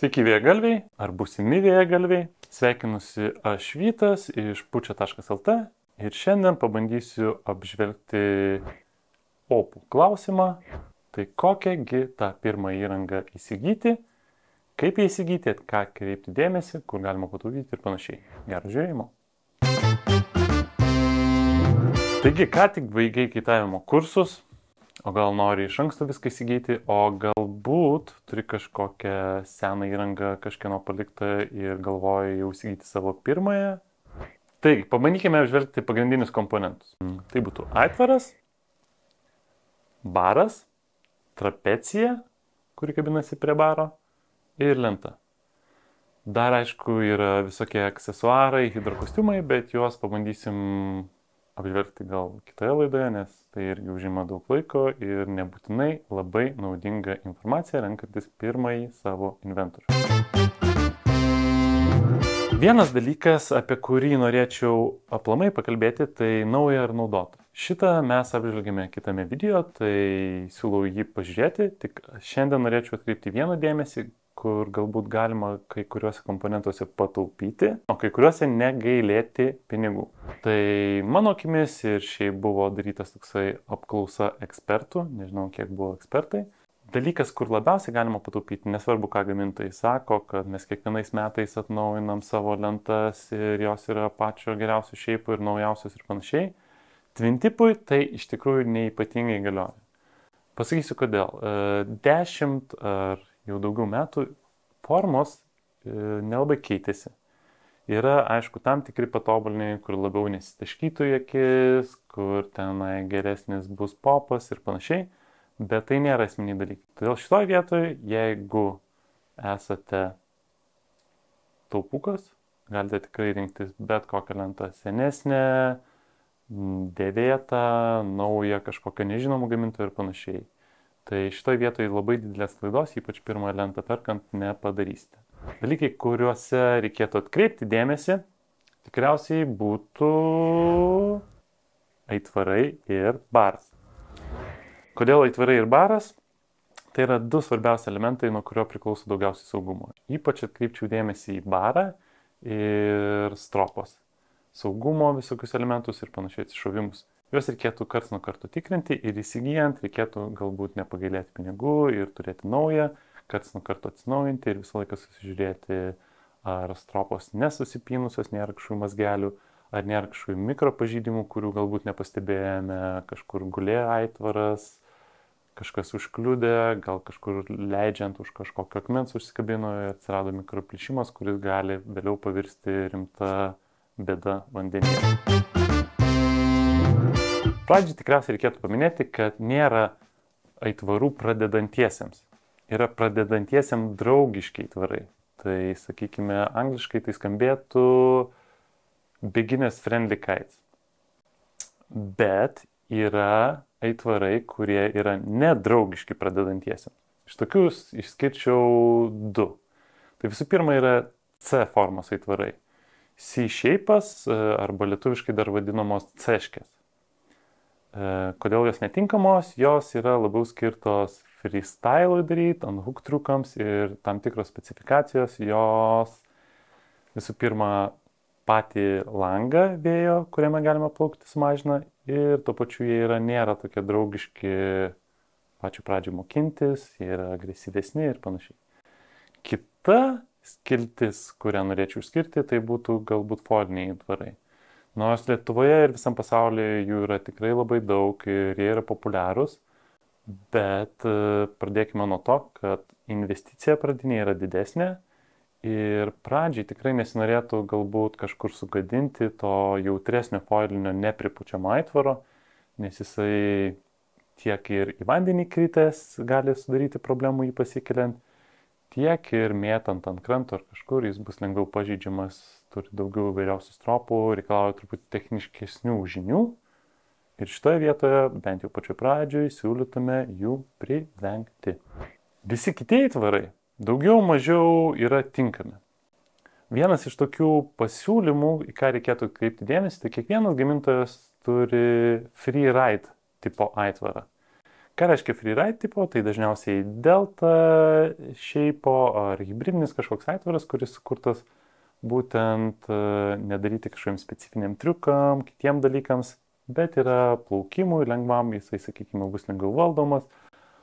Sveiki vėgalviai ar būsimi vėgalviai. Sveikinusi aš Vytas iš pučia.lt ir šiandien pabandysiu apžvelgti opų klausimą. Tai kokiągi tą pirmą įrangą įsigyti, kaip ją įsigyti, ką kreipti dėmesį, kur galima pataupyti ir panašiai. Gerų žiūrėjimo. Taigi, ką tik baigiai kaitavimo kursus, O gal nori iš anksto viską įsigyti, o galbūt turi kažkokią seną įrangą kažkieno paliktą ir galvoji jau įsigyti savo pirmąją. Taigi, pabandykime apžvelgti pagrindinius komponentus. Tai būtų aitvaras, baras, trapecija, kuri kabinasi prie baro ir lenta. Dar aišku yra visokie aksesuarai, hidrokostiumai, bet juos pabandysim apžvelgti gal kitoje laidoje, nes tai irgi užima daug laiko ir nebūtinai labai naudinga informacija renkantis pirmąjį savo inventorių. Vienas dalykas, apie kurį norėčiau aplamai pakalbėti, tai nauja ar naudota. Šitą mes apžvelgėme kitame video, tai siūlau jį pažiūrėti, tik šiandien norėčiau atkreipti vieną dėmesį, kur galbūt galima kai kuriuose komponentuose pataupyti, o kai kuriuose negailėti pinigų. Tai mano akimis ir šiaip buvo darytas toksai apklausa ekspertų, nežinau kiek buvo ekspertai. Dalykas, kur labiausiai galima pataupyti, nesvarbu, ką gamintojai sako, kad mes kiekvienais metais atnaujinam savo lentas ir jos yra pačio geriausio šiaip ir naujausios ir panašiai. Tvintipui tai iš tikrųjų neipatingai galioja. Pasakysiu kodėl. 10 e, ar jau daugiau metų formos e, nelabai keitėsi. Yra, aišku, tam tikri patobulinimai, kur labiau nesitaškytų akis, kur tenai geresnis bus popas ir panašiai, bet tai nėra esminiai dalykai. Todėl šitoje vietoje, jeigu esate taupukas, galite tikrai rinktis bet kokią lentą senesnę, dėvėtą, naują, kažkokią nežinomą gamintoją ir panašiai. Tai šitoje vietoje labai didelės klaidos, ypač pirmą lentą perkant, nepadarysite. Dalykai, kuriuose reikėtų atkreipti dėmesį, tikriausiai būtų aitvarai ir baras. Kodėl aitvarai ir baras? Tai yra du svarbiausi elementai, nuo kurio priklauso daugiausiai saugumo. Ypač atkreipčiau dėmesį į barą ir stropos. Saugumo visokius elementus ir panašiai atsišovimus. Juos reikėtų karts nuo karto tikrinti ir įsigijant reikėtų galbūt nepagailėti pinigų ir turėti naują, karts nuo karto atsinaujinti ir visą laiką susižiūrėti, ar stropos nesusipynusios, nėra kažkokių mazgelių, ar nėra kažkokių mikropažydimų, kurių galbūt nepastebėjome, kažkur gulėjo aitvaras, kažkas užkliūdė, gal kažkur leidžiant už kažkokio akmens užsikabino ir atsirado mikroplišimas, kuris gali vėliau pavirsti rimta bėda vandenyje. Pradžiai tikriausiai reikėtų paminėti, kad nėra aitvarų pradedantiesiems. Yra pradedantiesiam draugiški aitvarai. Tai sakykime, angliškai tai skambėtų beginner's friendly kites. Bet yra aitvarai, kurie yra nedraugiški pradedantiesiam. Iš tokius išskirčiau du. Tai visų pirma yra C formos aitvarai. C-shapes arba lietuviškai dar vadinamos C-škės. E, kodėl jos netinkamos? Jos yra labiau skirtos freestyle daryti, ant hook trukams ir tam tikros specifikacijos jos visų pirma patį langą vėjo, kuriame galima plaukti, sumažina ir tuo pačiu jie yra, nėra tokie draugiški pačiu pradžiu mokintis, jie yra agresyvesni ir panašiai. Kita skiltis, kurią norėčiau išskirti, tai būtų galbūt foliniai dvarai. Nors Lietuvoje ir visam pasaulyje jų yra tikrai labai daug ir jie yra populiarūs, bet e, pradėkime nuo to, kad investicija pradinė yra didesnė ir pradžiai tikrai nesinorėtų galbūt kažkur sugadinti to jautresnio foilinio nepripučiamo aitvaro, nes jisai tiek ir į vandenį kritęs gali sudaryti problemų jį pasikeliant, tiek ir mėtant ant kranto ar kažkur jis bus lengviau pažydžiamas turi daugiau įvairiausių stropų, reikalauja truputį techniškesnių žinių. Ir šitoje vietoje, bent jau pačioj pradžioj, siūlytume jų privengti. Visi kiti įtvarai daugiau mažiau yra tinkami. Vienas iš tokių pasiūlymų, į ką reikėtų kreipti dėmesį, tai kiekvienas gamintojas turi free ride tipo aitvarą. Ką reiškia freeride tipo? Tai dažniausiai delta šeipo ar hybridinis kažkoks aitvaras, kuris sukurtas būtent e, nedaryti kažkokiam specifiniam triukam, kitiem dalykams, bet yra plaukimui lengvam, jisai, sakykime, bus lengviau valdomas,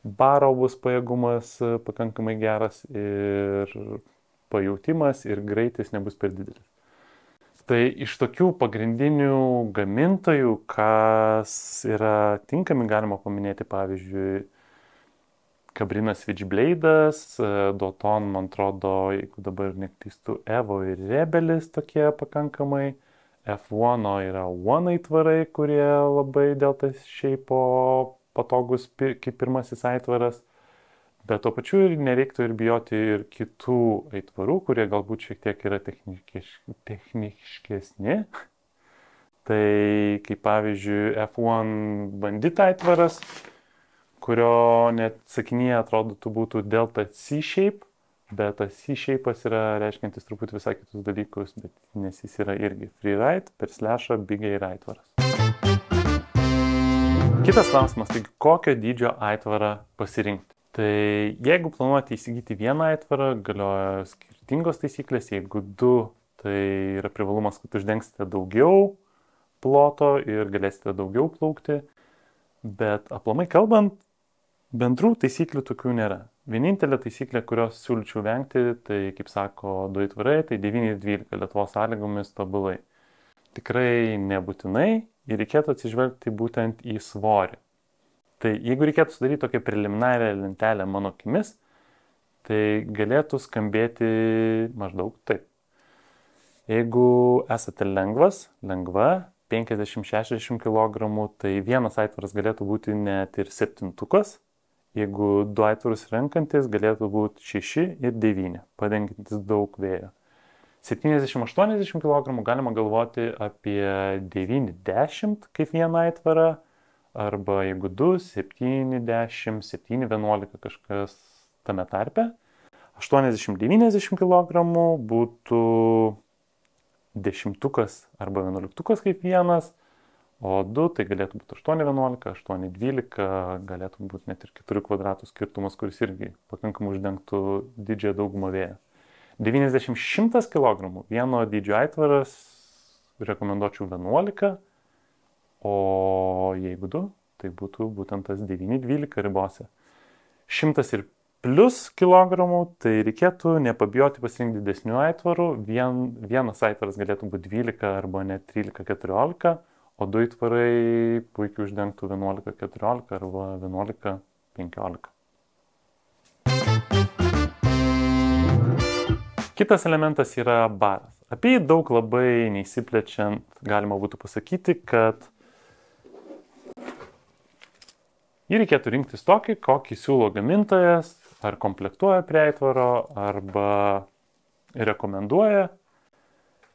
baro bus pajėgumas e, pakankamai geras ir pajūtimas ir greitis nebus per didelis. Tai iš tokių pagrindinių gamintojų, kas yra tinkami, galima paminėti pavyzdžiui Kabrinas Switchblade'as, Doton, man atrodo, jeigu dabar neklystu, Evo ir Rebelis tokie pakankamai. F1 yra One aitvarai, kurie labai dėl tas šiaip patogus kaip pirmasis aitvaras. Bet tuo pačiu ir nereiktų ir bijoti ir kitų aitvarų, kurie galbūt šiek tiek yra techniškes, techniškesni. Tai kaip pavyzdžiui F1 bandit aitvaras, kurio net sakinyje atrodytų būtų delta C-shape, bet tas C-shape yra reiškiantis truputį visai kitus dalykus, bet nes jis yra irgi freeride per slashą big air aitvaras. Kitas klausimas, tai kokio dydžio aitvarą pasirinkti? Tai jeigu planuojate įsigyti vieną aitvarą, galioja skirtingos taisyklės, jeigu du, tai yra privalumas, kad uždengsite daugiau ploto ir galėsite daugiau plaukti, bet aplamai kalbant, bendrų taisyklių tokių nėra. Vienintelė taisyklė, kurios siūlyčiau vengti, tai kaip sako du aitvarai, tai 9 ir 12 Lietuvos sąlygomis tobulai. Tikrai nebūtinai ir reikėtų atsižvelgti būtent į svorį. Tai jeigu reikėtų sudaryti tokią preliminarią lentelę mano akimis, tai galėtų skambėti maždaug taip. Jeigu esate lengvas, lengva, 50-60 kg, tai vienas aitvaras galėtų būti net ir septintukas. Jeigu du aitvarus renkantis, galėtų būti 6 ir 9, padengintis daug vėjo. 70-80 kg galima galvoti apie 9-10 kaip vieną aitvarą, arba jeigu 2, 7, 10, 7, 11 kažkas tame tarpe. 80-90 kg būtų dešimtukas arba vienuoliktukas kaip vienas, o 2 tai galėtų būti 8-11, 8-12, galėtų būti net ir 4 kvadratų skirtumas, kuris irgi pakankamai uždengtų didžiąją daugumą vėją. 90-100 kg vieno dydžio aitvaras rekomenduočiau 11 o jeigu du, tai būtų būtent tas 9-12 ribose. 100 ir plus kilogramų, tai reikėtų nepabijoti pasirinkti didesnių aitvarų. Vien, vienas aitvaras galėtų būti 12 arba net 13-14, o du aitvarai puikiai uždengtų 11-14 arba 11-15. Kitas elementas yra baras. Apie jį daug labai neįsiplečiant galima būtų pasakyti, kad Jį reikėtų rinktis tokį, kokį siūlo gamintojas, ar komplektuoja prie aitvaro, arba rekomenduoja.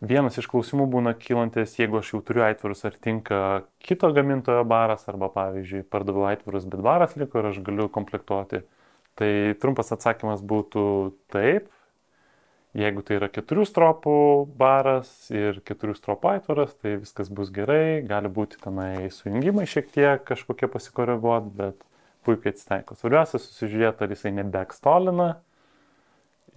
Vienas iš klausimų būna kylantis, jeigu aš jau turiu aitvarus, ar tinka kito gamintojo baras, arba pavyzdžiui, pardaviau aitvarus, bet baras liko ir aš galiu komplektuoti. Tai trumpas atsakymas būtų taip, Jeigu tai yra keturių stropų baras ir keturių stropų aitvaras, tai viskas bus gerai, gali būti tenai sujungimai šiek tiek kažkokie pasikoreguoti, bet puikiai atsitaiko. Svarbiausia susižiūrėti, ar jisai nebekstolina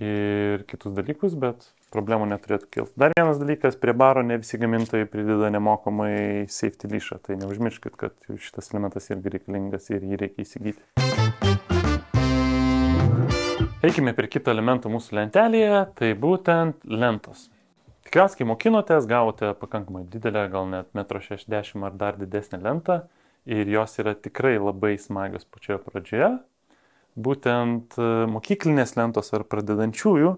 ir kitus dalykus, bet problemų neturėtų kilti. Dar vienas dalykas, prie baro ne visi gamintojai prideda nemokamai safety lyšą, tai neužmirškit, kad šitas elementas irgi reikalingas ir jį reikia įsigyti. Eikime prie kito elemento mūsų lentelėje, tai būtent lentos. Tikriausiai, kai mokinotės, gavote pakankamai didelę, gal net 1,60 m ar dar didesnę lentą ir jos yra tikrai labai smagios pačioje pradžioje. Būtent e, mokyklinės lentos ar pradedančiųjų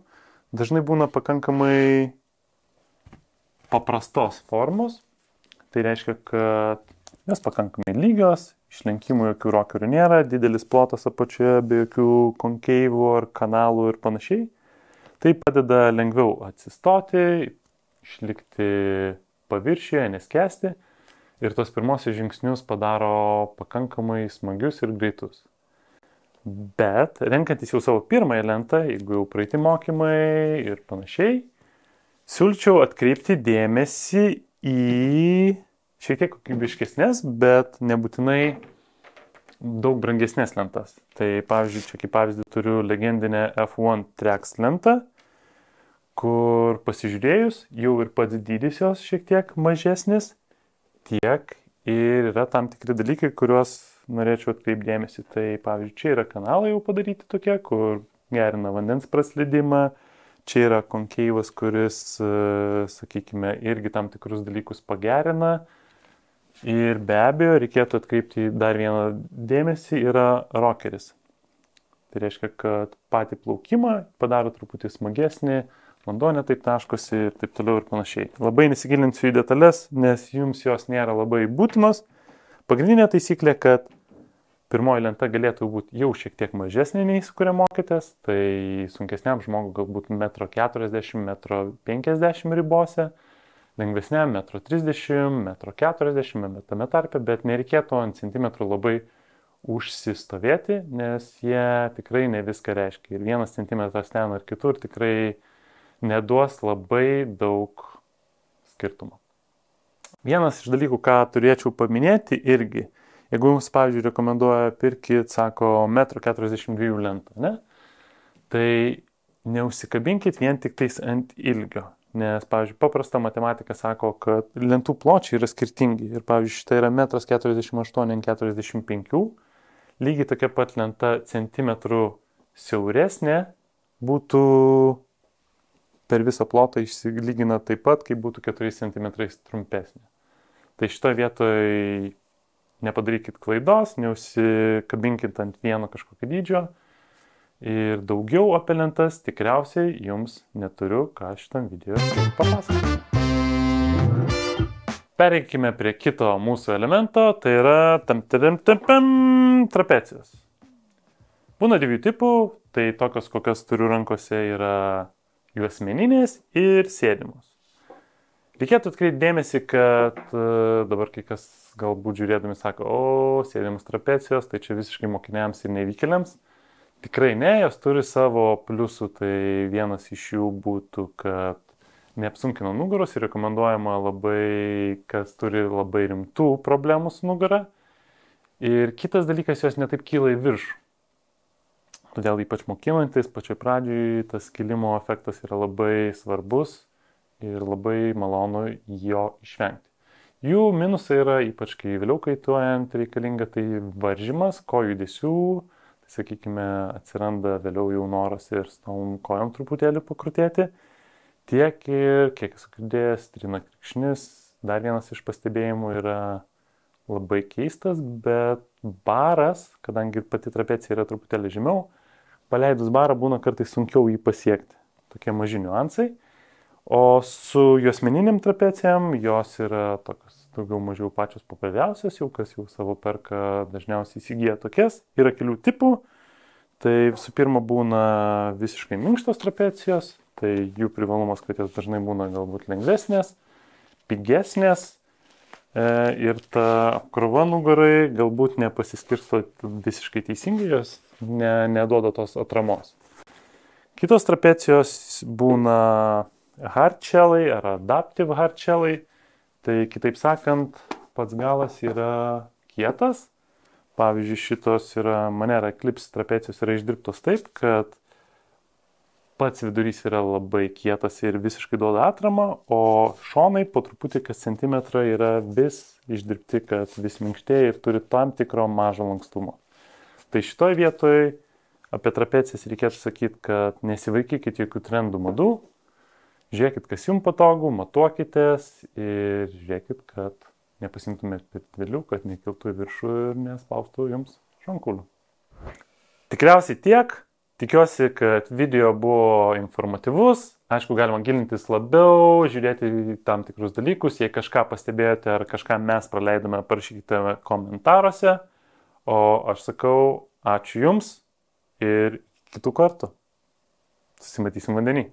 dažnai būna pakankamai paprastos formos. Tai reiškia, kad jos pakankamai lygios, Išlenkimų jokių rokerių nėra, didelis plotas apačioje be jokių konkeivų ar kanalų ir panašiai. Tai padeda lengviau atsistoti, išlikti paviršiuje, neskesti ir tos pirmosius žingsnius padaro pakankamai smagius ir greitus. Bet renkantis jau savo pirmąją lentą, jeigu jau praeiti mokymai ir panašiai, siūlyčiau atkreipti dėmesį į šiek tiek kokybiškesnės, bet nebūtinai daug brangesnės lentas. Tai pavyzdžiui, čia kaip pavyzdį turiu legendinę F1 Trax lentą, kur pasižiūrėjus jau ir pats dydis jos šiek tiek mažesnis, tiek ir yra tam tikri dalykai, kuriuos norėčiau atkreipdėmėsi. Tai pavyzdžiui, čia yra kanalai jau padaryti tokie, kur gerina vandens praslydimą, čia yra konkeivas, kuris, sakykime, irgi tam tikrus dalykus pagerina. Ir be abejo, reikėtų atkreipti dar vieną dėmesį, yra rokeris. Tai reiškia, kad patį plaukimą padaro truputį smagesnį, vanduo netaip taškosi ir taip toliau ir panašiai. Labai nesigilinsiu į detalės, nes jums jos nėra labai būtinos. Pagrindinė taisyklė, kad pirmoji lenta galėtų būti jau šiek tiek mažesnė nei su kuria mokėtės, tai sunkesniam žmogui galbūt 1,40 m, 1,50 m ribose lengvesniam 1,30 m, 1,40 m, tame tarpe, bet nereikėtų ant centimetrų labai užsistovėti, nes jie tikrai ne viską reiškia. Ir vienas centimetras ten ar kitur tikrai neduos labai daug skirtumo. Vienas iš dalykų, ką turėčiau paminėti irgi, jeigu jums, pavyzdžiui, rekomenduoja pirkit, sako, 1,42 m lentą, ne? tai neužsikabinkit vien tik tais ant ilgio. Nes, pavyzdžiui, paprasta matematika sako, kad lentų pločiai yra skirtingi. Ir, pavyzdžiui, štai yra 1,48-45 m. Lygiai tokia pat lenta centimetrų siauresnė būtų per visą plotą išsilygina taip pat, kaip būtų 4 cm trumpesnė. Tai šitoje vietoje nepadarykit klaidos, neužsikabinkit ant vieno kažkokio dydžio Ir daugiau apie lentas tikriausiai jums neturiu ką šitam video papasakoti. Pereikime prie kito mūsų elemento, tai yra tam tam tam trapecijos. Būna dviejų tipų, tai tokios, kokias turiu rankose, yra juosmeninės ir sėdimos. Reikėtų atkreipti dėmesį, kad e, dabar kai kas galbūt žiūrėdami sako, o sėdimas trapecijos, tai čia visiškai mokiniams ir nevykėliams. Tikrai ne, jos turi savo pliusų, tai vienas iš jų būtų, kad neapsunkina nugaros ir rekomenduojama labai, kas turi labai rimtų problemų su nugara. Ir kitas dalykas, jos netaip kyla į viršų. Todėl ypač mokinantis, pačioj pradžioj tas kilimo efektas yra labai svarbus ir labai malonu jo išvengti. Jų minusai yra, ypač kai vėliau kaituojant reikalinga, tai varžymas, kojų judesių, sakykime, atsiranda vėliau jau noras ir su tom kojom truputėlį pakrutėti, tiek ir kiek esu girdėjęs, trina krikšnis, dar vienas iš pastebėjimų yra labai keistas, bet baras, kadangi pati trapecija yra truputėlį žemiau, paleidus barą būna kartais sunkiau jį pasiekti. Tokie maži niuansai. O su juosmeniniam trapecijam jos yra tokios daugiau mažiau pačios populiariausios, jau kas jau savo perka dažniausiai įsigyja tokias. Yra kelių tipų. Tai visų pirma būna visiškai minkštos trapecijos, tai jų privalumas, kad jos dažnai būna galbūt lengvesnės, pigesnės e, ir ta apkrova nugarai galbūt nepasiskirsto visiškai teisingai, jos ne, neduoda tos atramos. Kitos trapecijos būna hardshellai ar adaptive hardshellai. Tai kitaip sakant, pats galas yra kietas. Pavyzdžiui, šitos yra Manera Eclipse trapecijos yra išdirbtos taip, kad pats vidurys yra labai kietas ir visiškai duoda atramą, o šonai po truputį kas centimetrą yra vis išdirbti, kad vis minkštėja ir turi tam tikro mažo lankstumo. Tai šitoje vietoje apie trapecijas reikėtų sakyti, kad nesivaikykit jokių trendų madų, Žiūrėkit, kas jums patogu, matuokitės ir žiūrėkit, kad nepasimtumėt per didelių, kad nekiltų į viršų ir nespaustų jums šankulių. Tikriausiai tiek. Tikiuosi, kad video buvo informatyvus. Aišku, galima gilintis labiau, žiūrėti tam tikrus dalykus. Jei kažką pastebėjote ar kažką mes praleidome, parašykite komentaruose. O aš sakau ačiū Jums ir kitų kartų. Susimatysim vandenį.